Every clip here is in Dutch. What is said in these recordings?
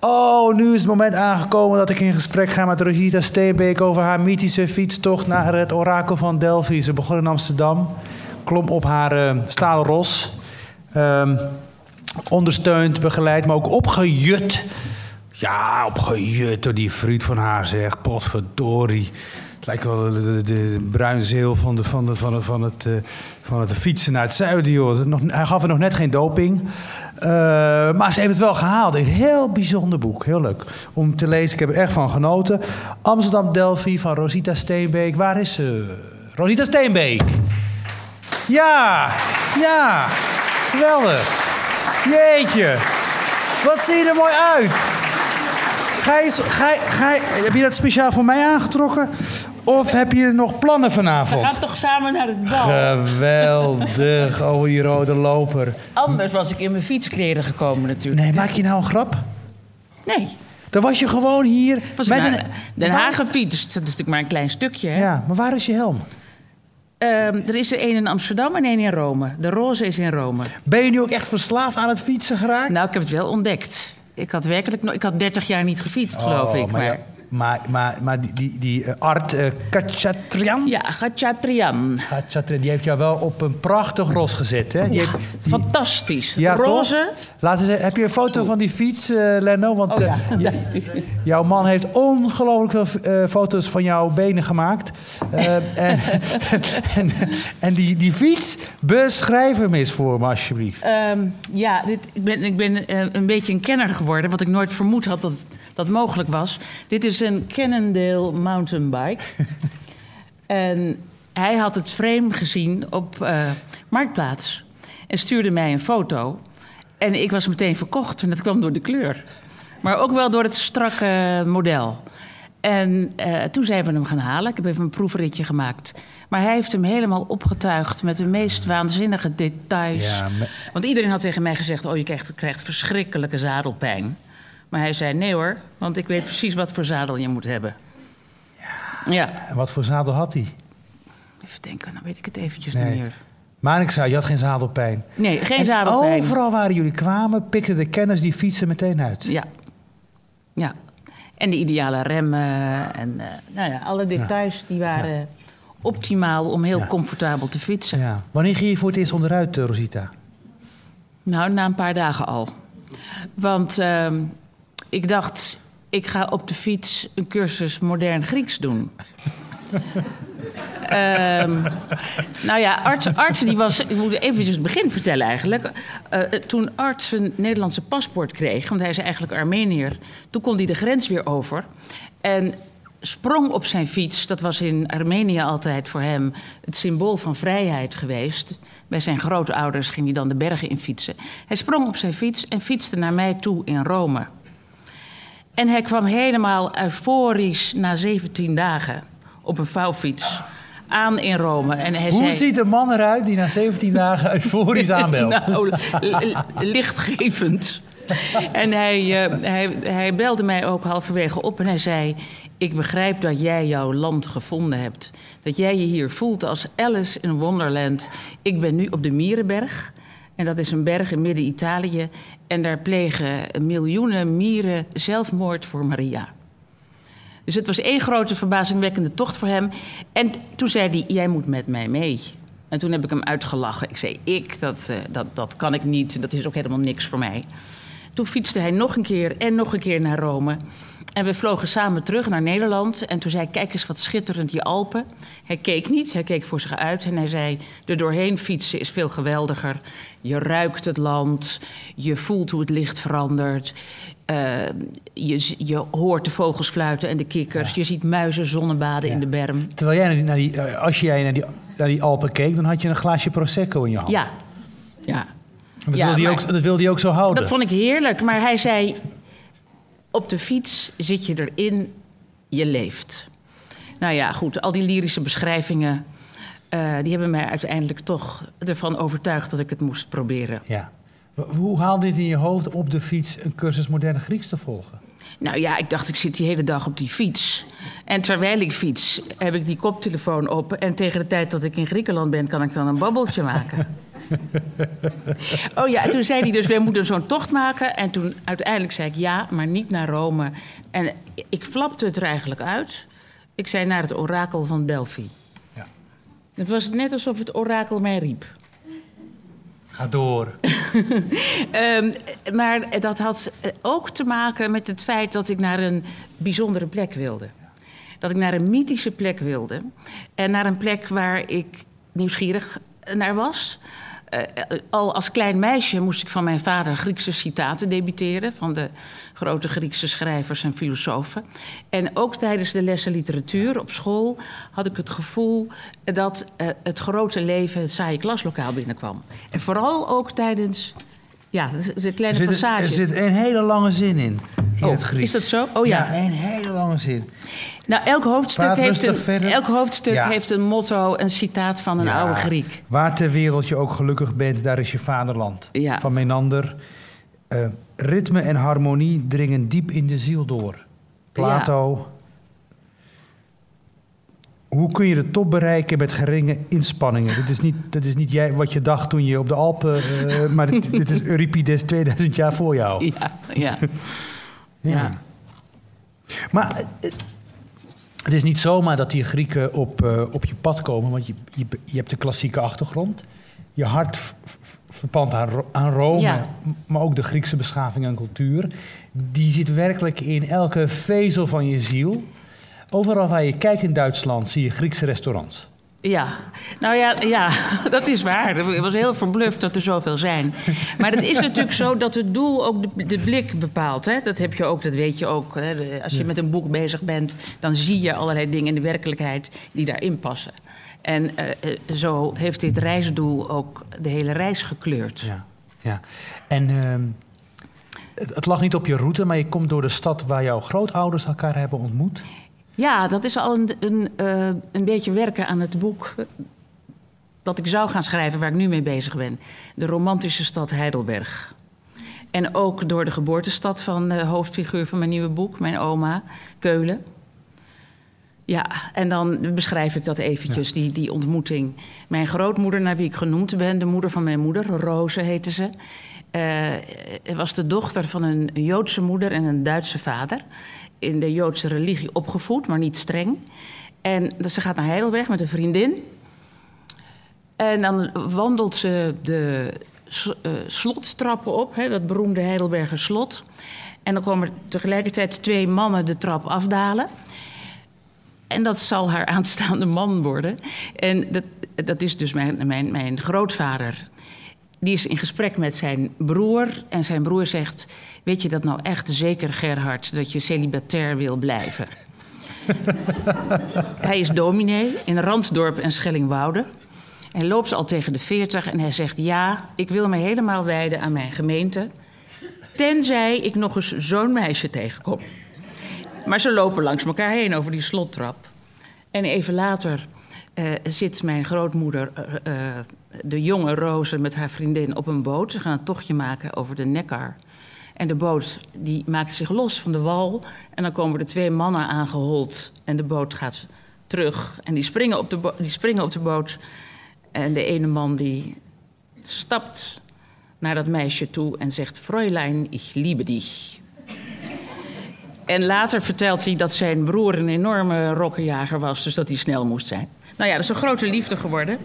Oh, nu is het moment aangekomen dat ik in gesprek ga met Rosita Steenbeek over haar mythische fietstocht naar het orakel van Delphi. Ze begon in Amsterdam, klom op haar uh, stalen ros, um, ondersteund, begeleid, maar ook opgejut. Ja, opgejut door die vriend van haar, zeg. Potverdorie. Het lijkt wel de, de, van, de, van, de, van, van, het, uh, van het fietsen naar het zuiden. Nog, hij gaf er nog net geen doping. Uh, maar ze heeft het wel gehaald. Een heel bijzonder boek. Heel leuk om te lezen. Ik heb er erg van genoten. Amsterdam Delphi van Rosita Steenbeek. Waar is ze? Rosita Steenbeek. Ja, ja. Geweldig. Jeetje. Wat zie je er mooi uit. Je, ga, ga heb je dat speciaal voor mij aangetrokken? Of heb je nog plannen vanavond? We gaan toch samen naar het bal? Geweldig, oh die rode loper. Anders was ik in mijn fietskleren gekomen natuurlijk. Nee, maak je nou een grap? Nee. Dan was je gewoon hier... Was met een, Den Haag gefietst, dat is natuurlijk maar een klein stukje. Hè? Ja, maar waar is je helm? Um, er is er één in Amsterdam en één in Rome. De roze is in Rome. Ben je nu ook echt verslaafd aan het fietsen geraakt? Nou, ik heb het wel ontdekt. Ik had werkelijk ik had 30 jaar niet gefietst, geloof oh, ik. Maar, maar... Maar, maar, maar die, die, die uh, Art uh, Kachatrian? Ja, Kachatrian. Kachatrian. Die heeft jou wel op een prachtig ros gezet, hè? Die ja, heeft, die... fantastisch. Ja, Roze. Laten ze, heb je een foto van die fiets, uh, Lenno? Want oh, ja. jouw man heeft ongelooflijk veel foto's van jouw benen gemaakt. en, en, en, die, die fiets, beschrijf hem eens voor me, alsjeblieft. Um, ja, dit, ik ben, ik ben een beetje een kenner geworden. Wat ik nooit vermoed had dat dat mogelijk was. Dit is een Cannondale mountainbike. en hij had het frame gezien op uh, Marktplaats. En stuurde mij een foto. En ik was meteen verkocht. En dat kwam door de kleur. Maar ook wel door het strakke model. En uh, toen zijn we hem gaan halen. Ik heb even een proefritje gemaakt. Maar hij heeft hem helemaal opgetuigd met de meest waanzinnige details. Ja, me... Want iedereen had tegen mij gezegd: Oh, je krijgt, krijgt verschrikkelijke zadelpijn. Maar hij zei: Nee hoor, want ik weet precies wat voor zadel je moet hebben. Ja. ja. En wat voor zadel had hij? Even denken, dan weet ik het eventjes nee. niet meer. Maar ik zei, je had geen zadelpijn. Nee, geen en zadelpijn. Overal waar jullie kwamen, pikten de kenners die fietsen meteen uit. Ja. Ja. En de ideale remmen en uh, nou ja, alle details ja. die waren ja. optimaal om heel comfortabel te fietsen. Ja. Wanneer ging je voor het eerst onderuit, Rosita? Nou, na een paar dagen al. Want uh, ik dacht, ik ga op de fiets een cursus modern Grieks doen. um, nou ja, arts, arts die was... Ik moet even het begin vertellen eigenlijk. Uh, toen arts een Nederlandse paspoort kreeg... want hij is eigenlijk Armenier... toen kon hij de grens weer over. En sprong op zijn fiets. Dat was in Armenië altijd voor hem het symbool van vrijheid geweest. Bij zijn grootouders ging hij dan de bergen in fietsen. Hij sprong op zijn fiets en fietste naar mij toe in Rome. En hij kwam helemaal euforisch na 17 dagen op een vouwfiets aan in Rome. En hij Hoe zei, ziet een man eruit die na 17 dagen euforisch aanbelt? nou, lichtgevend. en hij, uh, hij, hij belde mij ook halverwege op en hij zei... ik begrijp dat jij jouw land gevonden hebt. Dat jij je hier voelt als Alice in Wonderland. Ik ben nu op de Mierenberg... En dat is een berg in midden-Italië. En daar plegen miljoenen mieren zelfmoord voor Maria. Dus het was één grote verbazingwekkende tocht voor hem. En toen zei hij, jij moet met mij mee. En toen heb ik hem uitgelachen. Ik zei, ik, dat, uh, dat, dat kan ik niet. Dat is ook helemaal niks voor mij. Toen fietste hij nog een keer en nog een keer naar Rome. En we vlogen samen terug naar Nederland. En toen zei hij, kijk eens wat schitterend die Alpen. Hij keek niet, hij keek voor zich uit. En hij zei, er doorheen fietsen is veel geweldiger. Je ruikt het land, je voelt hoe het licht verandert. Uh, je, je hoort de vogels fluiten en de kikkers. Ja. Je ziet muizen zonnebaden ja. in de berm. Terwijl jij naar die, naar die, als jij naar die, naar die Alpen keek, dan had je een glaasje Prosecco in je hand. Ja, ja. Dat, ja, wilde hij ook, dat wilde hij ook zo houden. Dat vond ik heerlijk. Maar hij zei, op de fiets zit je erin, je leeft. Nou ja, goed, al die lyrische beschrijvingen... Uh, die hebben mij uiteindelijk toch ervan overtuigd dat ik het moest proberen. Ja. Hoe haalde dit in je hoofd op de fiets een cursus moderne Grieks te volgen? Nou ja, ik dacht, ik zit die hele dag op die fiets. En terwijl ik fiets, heb ik die koptelefoon op. En tegen de tijd dat ik in Griekenland ben, kan ik dan een babbeltje maken. oh ja, en toen zei hij dus, wij moeten zo'n tocht maken. En toen uiteindelijk zei ik ja, maar niet naar Rome. En ik flapte het er eigenlijk uit. Ik zei naar het orakel van Delphi. Ja. Het was net alsof het orakel mij riep. Ga door. um, maar dat had ook te maken met het feit dat ik naar een bijzondere plek wilde. Dat ik naar een mythische plek wilde. En naar een plek waar ik nieuwsgierig naar was. Uh, al als klein meisje moest ik van mijn vader Griekse citaten debiteren. Van de grote Griekse schrijvers en filosofen. En ook tijdens de lessen literatuur op school had ik het gevoel dat uh, het grote leven het saaie klaslokaal binnenkwam. En vooral ook tijdens ja, de kleine er passage. Er zit een hele lange zin in, in oh, het Grieks. Is dat zo? Oh ja. Ja, een hele lange zin. Nou, elk hoofdstuk, Praat heeft een, verder. elk hoofdstuk Ja. heeft een motto, een citaat van een Ja, oude Griek. Waar ter wereld je ook gelukkig bent, daar is je vaderland. Ja. Van Menander. Eh, ritme en harmonie dringen diep in de ziel door. Plato. Hoe kun je de top bereiken met geringe inspanningen? Dit is niet, dit is niet jij, wat je dacht toen je op de Alpen... eh, maar dit, dit is Euripides 2000 jaar voor jou. Ja, ja. ja. Maar eh, het is niet zomaar dat die Grieken op, eh, op je pad komen, want je, je, je hebt de klassieke achtergrond. Je hart verpand aan, Ro- aan Rome, Ja. maar ook de Griekse beschaving en cultuur. Die zit werkelijk in elke vezel van je ziel. Overal waar je kijkt in Duitsland zie je Griekse restaurants. Ja, nou ja, ja, dat is waar. Ik was heel verbluft dat er zoveel zijn. Maar het is natuurlijk zo dat het doel ook de, de blik bepaalt. Hè? Dat heb je ook, dat weet je ook. Hè? Als je met een boek bezig bent, dan zie je allerlei dingen in de werkelijkheid die daarin passen. En eh, eh, zo heeft dit reisdoel ook de hele reis gekleurd. Ja, ja. En ehm, het, het lag niet op je route, maar je komt door de stad waar jouw grootouders elkaar hebben ontmoet. Ja, dat is al een, een, eh, een beetje werken aan het boek dat ik zou gaan schrijven, waar ik nu mee bezig ben. De romantische stad Heidelberg. En ook door de geboortestad van de hoofdfiguur van mijn nieuwe boek, mijn oma, Keulen. Ja, en dan beschrijf ik dat eventjes, die, die ontmoeting. Mijn grootmoeder, naar wie ik genoemd ben, de moeder van mijn moeder, Roze heette ze... eh, was de dochter van een Joodse moeder en een Duitse vader. In de Joodse religie opgevoed, maar niet streng. En dus ze gaat naar Heidelberg met een vriendin. En dan wandelt ze de eh, slottrappen op, hè, dat beroemde Heidelberger slot. En dan komen er tegelijkertijd twee mannen de trap afdalen. En dat zal haar aanstaande man worden. En dat, dat is dus mijn, mijn, mijn grootvader. Die is in gesprek met zijn broer. En zijn broer zegt: Weet je dat nou echt zeker, Gerhard, dat je celibatair wil blijven? hij is dominee in Ransdorp en Schellingwoude. Hij loopt al tegen de 40 en hij zegt: Ja, ik wil me helemaal wijden aan mijn gemeente. Tenzij ik nog eens zo'n meisje tegenkom. Maar ze lopen langs elkaar heen over die slottrap. En even later eh, zit mijn grootmoeder, eh, eh, de jonge Roze, met haar vriendin op een boot. Ze gaan een tochtje maken over de Neckar. En de boot die maakt zich los van de wal. En dan komen er twee mannen aangehold. En de boot gaat terug. En die springen op de, die springen op de boot. En de ene man die stapt naar dat meisje toe en zegt... Fräulein, ich liebe dich. En later vertelt hij dat zijn broer een enorme rokkenjager was, dus dat hij snel moest zijn. Nou ja, dat is een grote liefde geworden.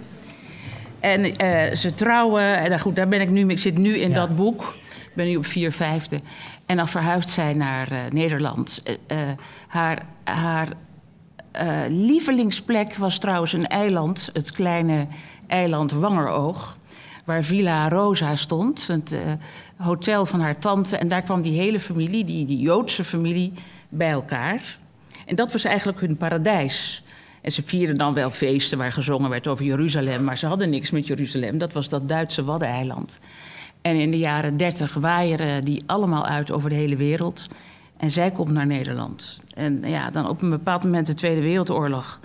En eh, ze trouwen, en dan goed, daar ben ik nu, ik zit nu in Ja. dat boek. Ik ben nu op vier vijfde. En dan verhuist zij naar eh, Nederland. Eh, haar haar lievelingsplek was trouwens een eiland, het kleine eiland Wangeroog, waar Villa Rosa stond, het hotel van haar tante. En daar kwam die hele familie, die, die Joodse familie, bij elkaar. En dat was eigenlijk hun paradijs. En ze vierden dan wel feesten waar gezongen werd over Jeruzalem, maar ze hadden niks met Jeruzalem. Dat was dat Duitse Waddeneiland. En in de jaren dertig waaieren die allemaal uit over de hele wereld. En zij komt naar Nederland. En ja, dan op een bepaald moment de Tweede Wereldoorlog.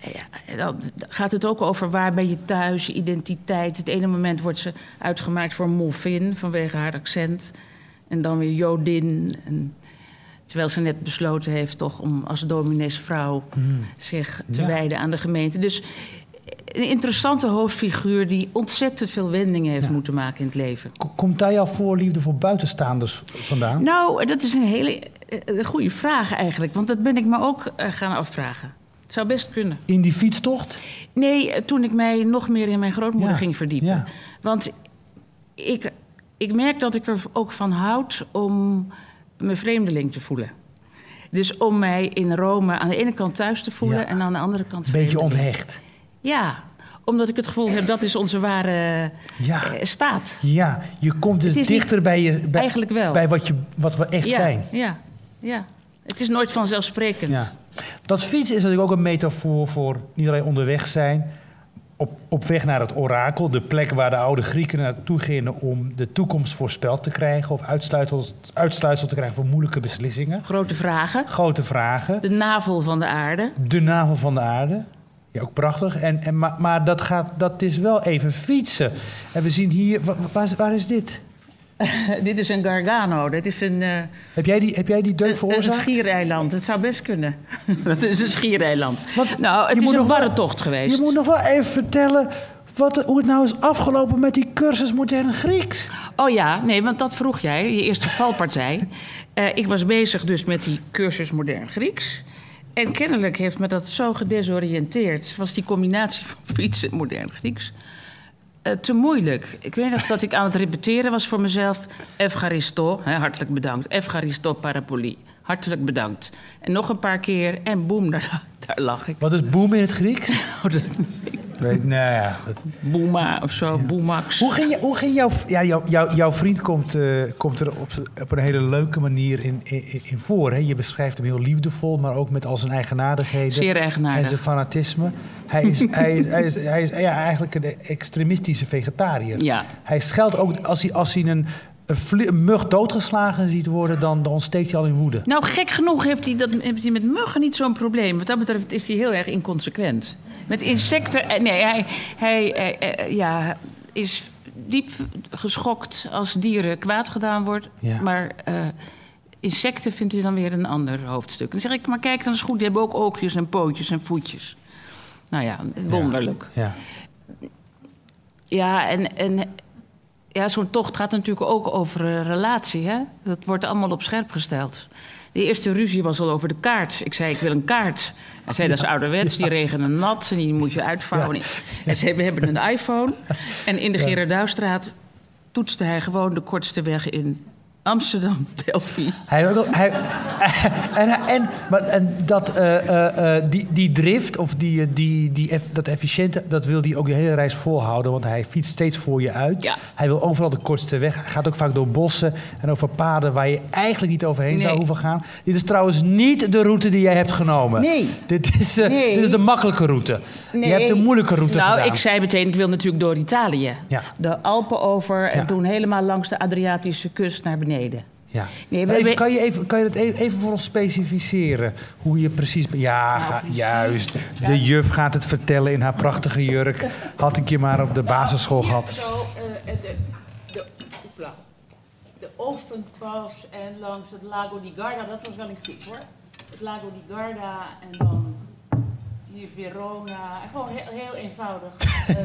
Ja, dan gaat het ook over waar ben je thuis, identiteit. Het ene moment wordt ze uitgemaakt voor Molvin vanwege haar accent. En dan weer Jodin. En, terwijl ze net besloten heeft toch om als domineesvrouw zich te Ja. wijden aan de gemeente. Dus een interessante hoofdfiguur die ontzettend veel wendingen heeft moeten maken in het leven. Komt daar jouw voorliefde voor buitenstaanders vandaan? Nou, dat is een hele eh, goede vraag eigenlijk, want dat ben ik me ook eh, gaan afvragen. Het zou best kunnen. In die fietstocht? Nee, eh, toen ik mij nog meer in mijn grootmoeder Ja, ging verdiepen. ja. Want ik, ik merk dat ik er ook van houd om me vreemdeling te voelen. Dus om mij in Rome aan de ene kant thuis te voelen Ja. en aan de andere kant Een beetje onthecht. Ja, omdat ik het gevoel heb dat is onze ware Ja. eh, staat. Ja, je komt dus niet- dichter bij, je, bij, Eigenlijk wel. bij wat, je, wat we echt ja, zijn. Ja, ja. Het is nooit vanzelfsprekend. Ja. Dat fietsen is natuurlijk ook een metafoor voor niet alleen onderweg zijn, op, op weg naar het orakel, de plek waar de oude Grieken naartoe gingen om de toekomst voorspeld te krijgen of uitsluitsel, te krijgen voor moeilijke beslissingen. Grote vragen. Grote vragen. De navel van de aarde. De navel van de aarde. Ja, ook prachtig. En, en, maar maar dat, gaat, dat is wel even fietsen. En we zien hier... wa- Waar, is- waar is dit? Dit is een Gargano. Dit is een, eh, Heb jij die, heb jij die deuk een, een veroorzaakt? schiereiland. Het zou best kunnen. Dat is een schiereiland. Want nou, het is een barre tocht geweest. Je moet nog wel even vertellen wat, hoe het nou is afgelopen met die cursus modern Grieks. Oh ja, nee, want dat vroeg jij, je eerste valpartij. Eh, ik was bezig dus met die cursus modern Grieks. En kennelijk heeft me dat zo gedesoriënteerd. Was die combinatie van fietsen en modern Grieks eh, te moeilijk. Ik weet nog dat ik aan het repeteren was voor mezelf. Evcharisto, hè, hartelijk bedankt. Evcharisto parapoli, hartelijk bedankt. En nog een paar keer en boem, daar, daar lag ik. Wat is boom in het Grieks? Oh, dat, Weet, nou ja, dat- boema of zo, boemax. Hoe ging, je, hoe ging jouw, ja, jouw, jouw, jouw vriend komt, eh, komt er op, op een hele leuke manier in, in, in voor. Hè? Je beschrijft hem heel liefdevol, maar ook met al zijn eigenaardigheden. Zeer En eigenaardig. zijn fanatisme. Hij is, hij is, hij is, hij is ja, eigenlijk een extremistische vegetariër. Ja. Hij scheldt ook, als hij, als hij een, een mug doodgeslagen ziet worden, dan, dan ontsteekt hij al in woede. Nou, gek genoeg heeft hij, dat, heeft hij met muggen niet zo'n probleem. Wat dat betreft is hij heel erg inconsequent. Met insecten... eh, Nee, hij, hij eh, eh, ja, is diep geschokt als dieren kwaad gedaan wordt. Ja. Maar insecten vindt hij dan weer een ander hoofdstuk. Dan zeg ik, maar kijk, dan is goed. Die hebben ook oogjes en pootjes en voetjes. Nou ja, wonderlijk. Ja. Ja, en, en ja, zo'n tocht gaat natuurlijk ook over een relatie. Hè? Dat wordt allemaal op scherp gesteld. De eerste ruzie was al over de kaart. Ik zei, ik wil een kaart. Hij zei, dat is ouderwets, die regenen nat en die moet je uitvouwen. En zei, we hebben een iPhone. En in de Gerard Douwstraat toetste hij gewoon de kortste weg in Amsterdam, Delphi. Hij, hij, en, en, maar, en dat, eh, eh, eh, die, die drift of die, die, die, eff- dat efficiënte, dat wil hij ook de hele reis volhouden. Want hij fietst steeds voor je uit. Ja. Hij wil overal de kortste weg. Hij gaat ook vaak door bossen en over paden waar je eigenlijk niet overheen zou Nee. hoeven gaan. Dit is trouwens niet de route die jij hebt genomen. Nee. Dit is, Nee. dit is de makkelijke route. Je hebt de moeilijke route nou, gedaan. ik zei meteen, ik wil natuurlijk door Italië. Ja. De Alpen over en Ja. toen helemaal langs de Adriatische kust naar beneden. Ja. Nee, we- even, we- kan, je even, kan je dat even, even voor ons specificeren? Hoe je precies... Ja, ga- juist. De juf gaat het vertellen in haar prachtige jurk. Had ik je maar op de basisschool gehad. Zo, eh, de, de, oepla. de Ovenpas en langs het Lago di Garda, dat was wel een kick hoor. Het Lago di Garda en dan hier Verona. En Gewoon heel, heel eenvoudig eh.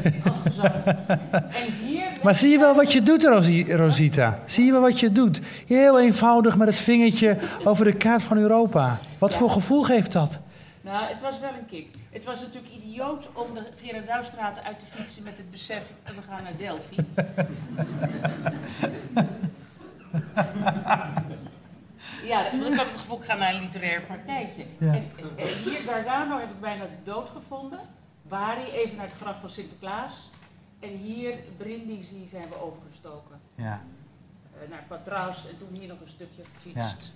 En hier... Maar zie je wel wat je doet, Rosi- Rosita? Zie je wel wat je doet? Heel eenvoudig met het vingertje over de kaart van Europa. Wat voor gevoel geeft dat? Nou, het was wel een kick. Het was natuurlijk idioot om de Gerard Douwstraat uit te fietsen met het besef, we gaan naar Delphi. Ja, ik had het gevoel, ik ga naar een literair partijtje. Ja. En, en hier, Gargano, heb ik bijna dood gevonden. Bari, even naar het graf van Sinterklaas. En hier, Brindisi, zijn we overgestoken. Ja. eh, naar Patraus en toen hier nog een stukje gefietst.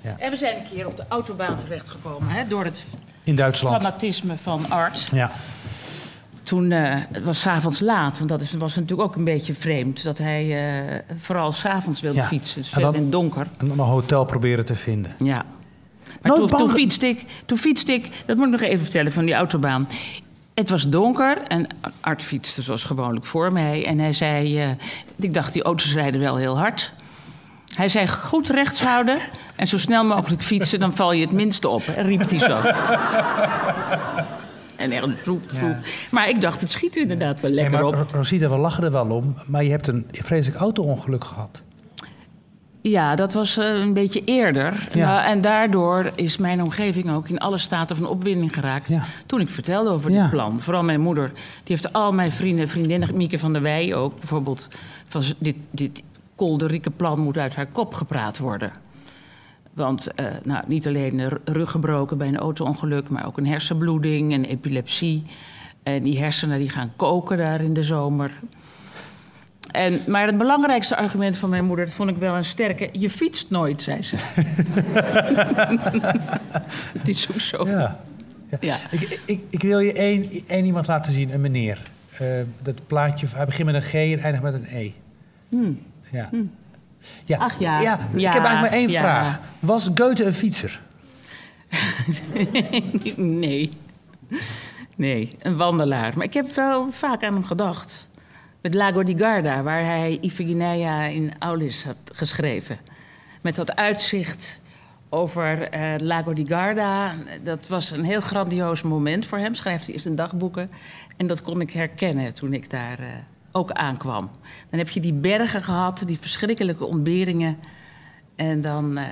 Ja. En we zijn een keer op de autobaan terechtgekomen, hè, door het In Duitsland. fanatisme van Art. Ja. Toen, eh, het was s'avonds laat, want dat is, was natuurlijk ook een beetje vreemd. Dat hij eh, vooral s'avonds wilde Ja. fietsen, dus En dan- in het donker. En dan een hotel proberen te vinden. Ja. Maar toen, toen, fietste ik, toen fietste ik, dat moet ik nog even vertellen van die autobaan. Het was donker en Art fietste zoals gewoonlijk voor mij. En hij zei, eh, ik dacht die auto's rijden wel heel hard. Hij zei goed rechts houden en zo snel mogelijk fietsen, dan val je het minste op. En riep hij zo. En echt zoep, zoep. Maar ik dacht, het schiet er inderdaad wel lekker maar op. Ro- Rosita, we lachen er wel om, maar je hebt een vreselijk auto-ongeluk gehad. Ja, dat was eh, een beetje eerder. Ja. Nou, en daardoor is mijn omgeving ook in alle staten van opwinding geraakt. Ja. Toen ik vertelde over Ja. dit plan. Vooral mijn moeder. Die heeft al mijn vrienden en vriendinnen, Mieke van der Wij ook bijvoorbeeld. Van dit, dit kolderieke plan moet uit haar kop gepraat worden. Want eh, nou, niet alleen de rug gebroken bij een auto-ongeluk, maar ook een hersenbloeding en epilepsie. En die hersenen die gaan koken daar in de zomer. En, maar het belangrijkste argument van mijn moeder, dat vond ik wel een sterke. Je fietst nooit, zei ze. het is ook zo. Ja. ja. Ja. Ik, ik, ik wil je één, één iemand laten zien, een meneer. Eh, dat plaatje, hij begint met een G en eindigt met een E. Ja. Ja. Ach ja. Ik Ja, heb eigenlijk maar één ja. vraag. Was Goethe een fietser? nee. Nee, een wandelaar. Maar ik heb wel vaak aan hem gedacht. Met Lago di Garda, waar hij Iphigenia in Aulis had geschreven. Met dat uitzicht over eh, Lago di Garda. Dat was een heel grandioos moment voor hem. Schrijft hij eerst in dagboeken. En dat kon ik herkennen toen ik daar eh, ook aankwam. Dan heb je die bergen gehad, die verschrikkelijke ontberingen. En dan eh,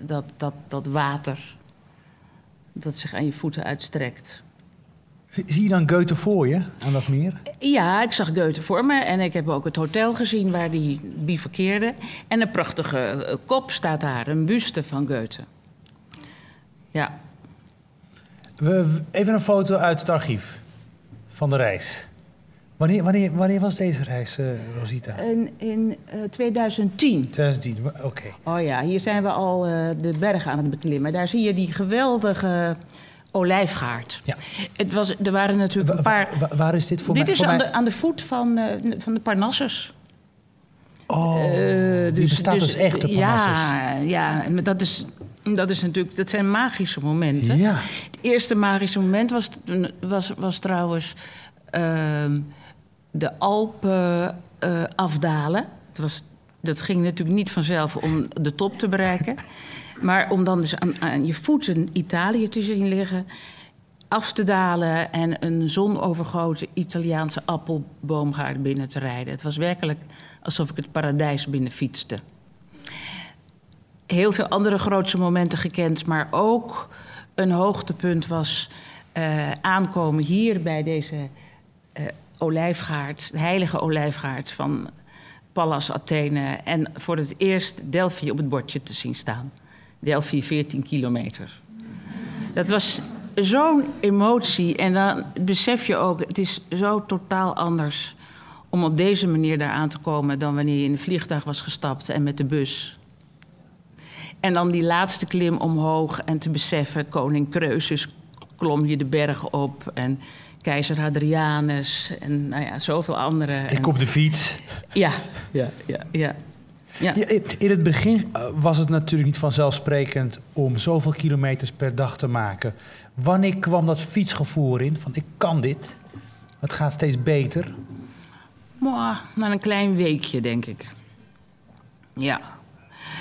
dat, dat, dat water dat zich aan je voeten uitstrekt. Zie je dan Goethe voor je aan dat meer? Ja, ik zag Goethe voor me en ik heb ook het hotel gezien waar die bivakkeerde. En een prachtige eh, kop staat daar, een buste van Goethe. Ja, We, even een foto uit het archief van de reis. Wanneer, wanneer, wanneer was deze reis, eh, Rosita? in, in eh, 2010. 2010, wa- oké. Oh ja, hier zijn we al eh, de bergen aan het beklimmen. Daar zie je die geweldige olijfgaard. Ja. Het was, er waren natuurlijk een paar... wa- waar is dit voor Dit mij? is voor aan mij- de, aan de voet van, eh, van de Parnassus. Oh, Eh, die bestaat dus, echt, de Parnassus. Ja, ja maar dat, is, dat, is natuurlijk, dat zijn magische momenten. Ja. Het eerste magische moment was, was, was trouwens ehm, de Alpen eh, afdalen. Het was, dat ging natuurlijk niet vanzelf om de top te bereiken. maar om dan dus aan, aan je voeten Italië te zien liggen... af te dalen en een zonovergoten Italiaanse appelboomgaard binnen te rijden. Het was werkelijk alsof ik het paradijs binnenfietste heel veel andere grootse momenten gekend, maar ook een hoogtepunt was eh, aankomen hier bij deze eh, olijfgaard, de heilige olijfgaard van Pallas Athene. En voor het eerst Delphi op het bordje te zien staan. Delphi 14 kilometer. Dat was zo'n emotie. En dan besef je ook, het is zo totaal anders om op deze manier daar aan te komen dan wanneer je in een vliegtuig was gestapt en met de bus. En dan die laatste klim omhoog en te beseffen, koning Creusus klom je de berg op en keizer Hadrianus en nou ja, zoveel anderen. Ik En- op de fiets. Ja, ja, ja, ja. ja. Ja, in het begin eh, was het natuurlijk niet vanzelfsprekend om zoveel kilometers per dag te maken. Wanneer kwam dat fietsgevoel in? Van ik kan dit. Het gaat steeds beter. Mwah, na een klein weekje, denk ik. Ja.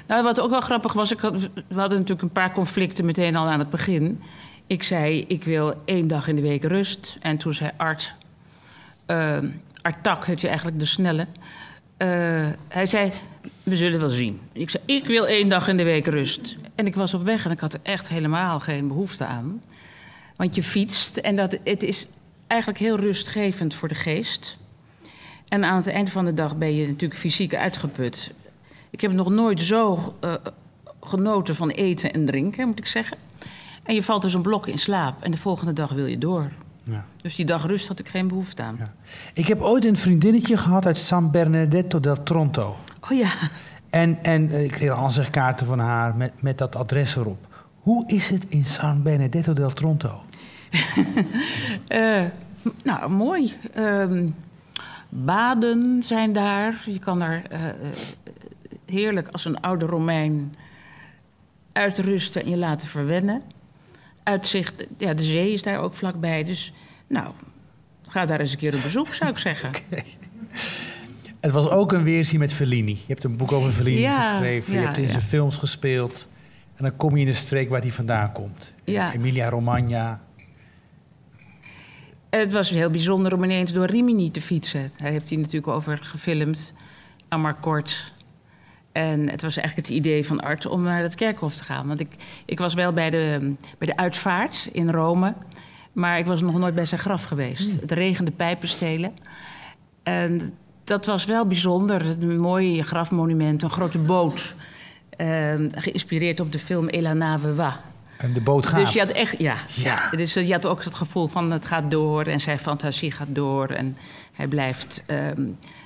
Nou, wat ook wel grappig was, ik had, we hadden natuurlijk een paar conflicten meteen al aan het begin. Ik zei, ik wil één dag in de week rust. En toen zei Art, eh, Art Tak, heet je eigenlijk de snelle. eh, hij zei, we zullen wel zien. Ik zei, ik wil één dag in de week rust. En ik was op weg en ik had er echt helemaal geen behoefte aan. Want je fietst en dat, het is eigenlijk heel rustgevend voor de geest. En aan het eind van de dag ben je natuurlijk fysiek uitgeput. Ik heb nog nooit zo eh, genoten van eten en drinken, moet ik zeggen. En je valt dus een blok in slaap en de volgende dag wil je door. Ja. Dus die dag rust had ik geen behoefte aan. Ja. Ik heb ooit een vriendinnetje gehad uit San Bernardetto del Tronto. Oh ja. En, en eh, ik kreeg aanzichtkaarten van haar met, met dat adres erop. Hoe is het in San Benedetto del Tronto? Eh, nou, mooi. Ehm, baden zijn daar. Je kan daar eh, heerlijk als een oude Romein uitrusten en je laten verwennen. Uitzicht, ja, de zee is daar ook vlakbij. Dus nou, ga daar eens een keer op bezoek, zou ik zeggen. Het was ook een weerzien met Fellini. Je hebt een boek over Fellini Ja, geschreven. je hebt in ja. zijn films gespeeld. En dan kom je in de streek waar hij vandaan komt. Emilia Romagna. Het was heel bijzonder om ineens door Rimini te fietsen. Hij heeft hier natuurlijk over gefilmd, Amarkort. En het was eigenlijk het idee van Art om naar het kerkhof te gaan. Want ik, ik was wel bij de, bij de uitvaart in Rome. Maar ik was nog nooit bij zijn graf geweest. Hmm. Het regende pijpenstelen. En dat was wel bijzonder. Een mooi grafmonument, een grote boot. eh, geïnspireerd op de film Elanave Wa. En de boot gaat. Dus je had echt, ja. Ja. ja. Dus eh, je had ook het gevoel van het gaat door en zijn fantasie gaat door. En hij blijft ehm,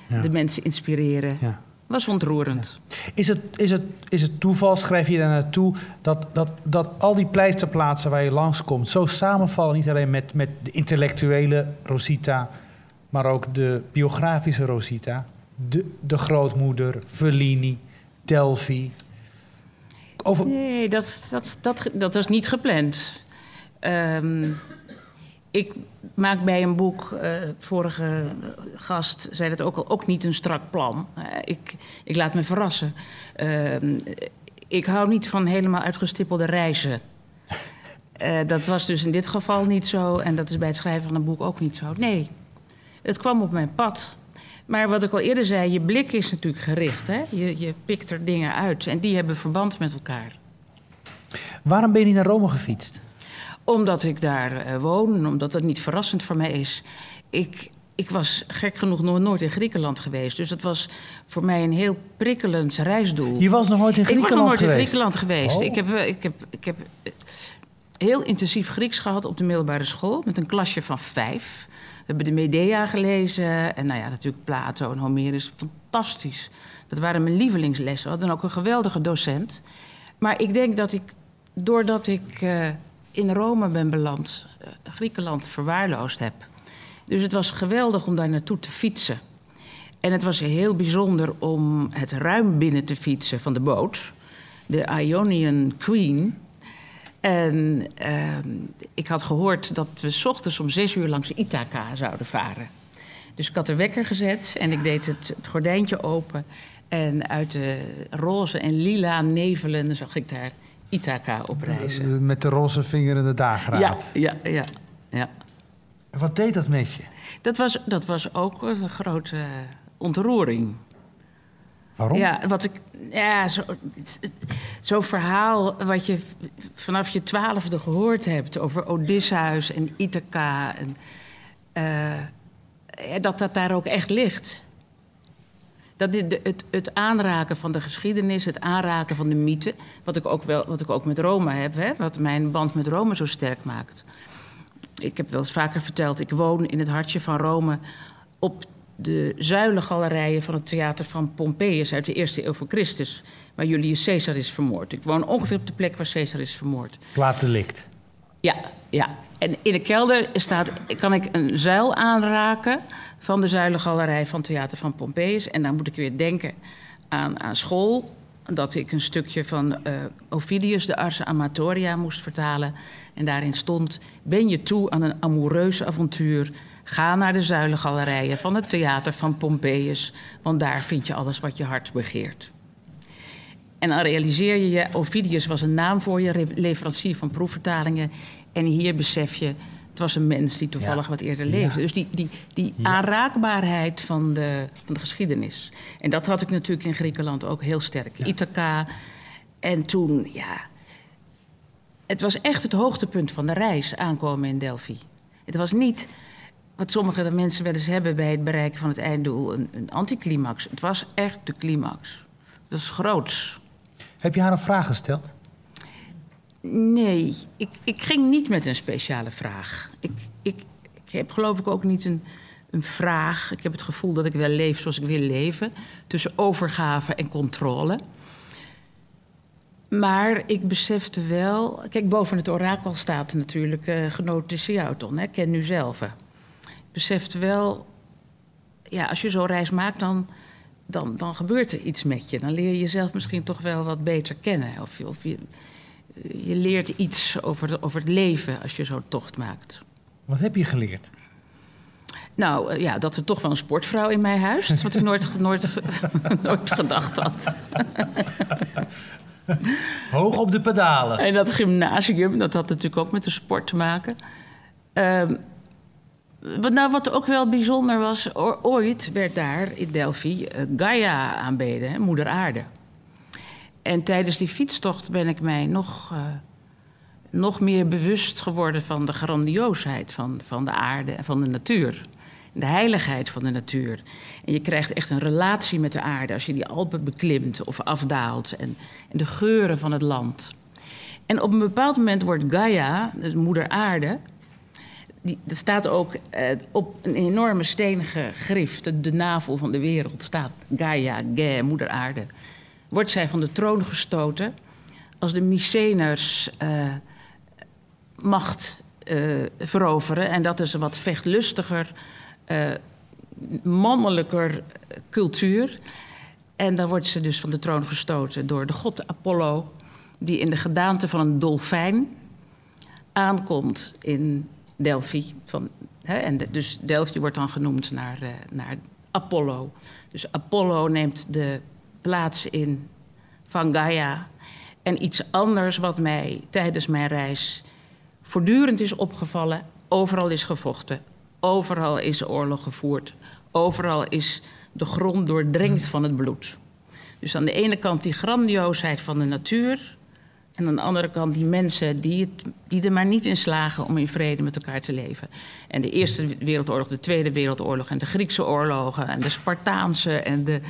Ja. de mensen inspireren. Ja. Was ontroerend. Is het, is, het, is het toeval, schrijf je daar naartoe, dat, dat, dat al die pleisterplaatsen waar je langskomt zo samenvallen, niet alleen met, met de intellectuele Rosita, maar ook de biografische Rosita, de, de grootmoeder, Fellini, Delphi. Over, Nee, dat, dat, dat, dat was niet gepland. Ehm, ik maak bij een boek, eh, vorige gast zei dat ook al, ook niet een strak plan. Eh, ik, ik laat me verrassen. Ehm, ik hou niet van helemaal uitgestippelde reizen. Eh, dat was dus in dit geval niet zo en dat is bij het schrijven van een boek ook niet zo. Nee, het kwam op mijn pad. Maar wat ik al eerder zei, je blik is natuurlijk gericht. Hè? Je, je pikt er dingen uit en die hebben verband met elkaar. waarom ben je naar Rome gefietst? Omdat ik daar eh, woon, omdat het niet verrassend voor mij is. Ik, ik was gek genoeg nog nooit in Griekenland geweest. Dus dat was voor mij een heel prikkelend reisdoel. Je was nog nooit in ik was Griekenland nog nooit in geweest? Griekenland geweest. Oh. Ik, heb, eh, ik, heb, ik heb eh, heel intensief Grieks gehad op de middelbare school... met een klasje van vijf. We hebben de Medea gelezen en nou ja, natuurlijk Plato en Homerus. Fantastisch. Dat waren mijn lievelingslessen. We hadden ook een geweldige docent. Maar ik denk dat ik, doordat ik in Rome ben beland... eh, Griekenland verwaarloosd heb. Dus het was geweldig om daar naartoe te fietsen. En het was heel bijzonder om het ruim binnen te fietsen van de boot. De Ionian Queen. En ehm, ik had gehoord dat we 's ochtends om zes uur langs Ithaca zouden varen. Dus ik had de wekker gezet en ik deed het, het gordijntje open. En uit de roze en lila nevelen zag ik daar Ithaca op reizen. Eh, Met de roze vinger in de dageraad. Ja, ja, ja. ja. Wat deed dat met je? Dat, was, dat was ook een grote ontroering. Waarom? Ja, wat ik. Ja, zo- zo'n verhaal wat je vanaf je twaalfde gehoord hebt over Odysseus en Ithaca. En, eh, dat dat daar ook echt ligt. Dat de- het, het aanraken van de geschiedenis, het aanraken van de mythe, wat ik ook, wel, wat ik ook met Rome heb, hè, wat mijn band met Rome zo sterk maakt. Ik heb wel eens vaker verteld, ik woon in het hartje van Rome op de zuilengalerijen van het theater van Pompeius uit de eerste eeuw voor Christus, waar Julius Caesar is vermoord. Ik woon ongeveer op de plek waar Caesar is vermoord. Plaatdelict. Ja, ja. En in de kelder staat, kan ik een zuil aanraken van de zuilengalerij van Theater van Pompeius. En dan moet ik weer denken aan, aan school. Dat ik een stukje van eh, Ovidius, de Ars Amatoria, moest vertalen. En daarin stond: Ben je toe aan een amoureus avontuur? Ga naar de zuilengalerijen van het Theater van Pompeius, want daar vind je alles wat je hart begeert. En dan realiseer je je, Ovidius was een naam voor je, leverancier van proefvertalingen. En hier besef je, het was een mens die toevallig Ja. wat eerder leefde. Ja. Dus die, die, die Ja. aanraakbaarheid van de, van de geschiedenis. En dat had ik natuurlijk in Griekenland ook heel sterk. Ithaca. En toen, ja... Het was echt het hoogtepunt van de reis, aankomen in Delphi. Het was niet wat sommige mensen wel eens hebben bij het bereiken van het einddoel, een, een anticlimax. Het was echt de climax. Dat is groots. Heb je haar een vraag gesteld? Nee, ik, ik ging niet met een speciale vraag. Ik, ik, ik heb geloof ik ook niet een, een vraag. Ik heb het gevoel dat ik wel leef zoals ik wil leven. Tussen overgave en controle. Maar ik besefte wel... Kijk, boven het orakel staat natuurlijk eh genoten. Hè? Ken nu zelf. Ik besefte wel... Ja, als je zo'n reis maakt, dan, dan, dan gebeurt er iets met je. Dan leer je jezelf misschien toch wel wat beter kennen. Of, je- of je, je leert iets over, de- over het leven als je zo'n tocht maakt. Wat heb je geleerd? Nou eh, ja, dat er toch wel een sportvrouw in mij huist. Wat ik nooit, nooit, nooit gedacht had. Hoog op de pedalen. En dat gymnasium, dat had natuurlijk ook met de sport te maken. Ehm, nou, wat ook wel bijzonder was, ooit werd daar in Delphi eh, Gaia aanbeden, hè, moeder aarde. En tijdens die fietstocht ben ik mij nog, eh, nog meer bewust geworden van de grandioosheid van, van de aarde en van de natuur. De heiligheid van de natuur. En je krijgt echt een relatie met de aarde als je die Alpen beklimt of afdaalt. En, en de geuren van het land. En op een bepaald moment wordt Gaia, dus moeder aarde, die, er staat ook eh, op een enorme stenige grif, de, navel van de wereld, staat Gaia, Ge, moeder aarde. Wordt zij van de troon gestoten als de Myceners eh, macht eh, veroveren. En dat is een wat vechtlustiger, mannelijker cultuur. En dan wordt ze dus van de troon gestoten door de god Apollo, die in de gedaante van een dolfijn aankomt in Delphi. Van, hè, en de- dus Delphi wordt dan genoemd naar, eh, naar Apollo. Dus Apollo neemt de plaats in van Gaia. En iets anders wat mij tijdens mijn reis voortdurend is opgevallen. Overal is gevochten. Overal is oorlog gevoerd. Overal is de grond doordrenkt van het bloed. Dus aan de ene kant die grandioosheid van de natuur. En aan de andere kant die mensen die, het, die er maar niet in slagen om in vrede met elkaar te leven. En de Eerste Wereldoorlog, de Tweede Wereldoorlog en de Griekse oorlogen en de Spartaanse en de.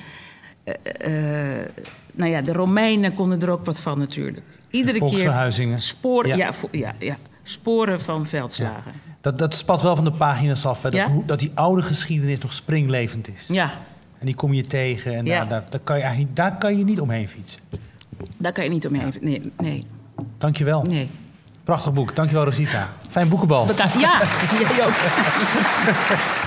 eh, eh, nou ja, de Romeinen konden er ook wat van natuurlijk. Iedere keer sporen, Ja. ja. ja, sporen van veldslagen. Dat, dat spat wel van de pagina's af. Hè, dat, hoe- dat die oude geschiedenis nog springlevend is. Ja, En die kom je tegen en daar, daar kan je eigenlijk, daar kan je niet omheen fietsen. Daar kan je niet omheen. Nee, nee, Dankjewel. nee. Prachtig boek. Dankjewel Rosita. Fijn boekenbal. Bedankt. Ja, jij ook.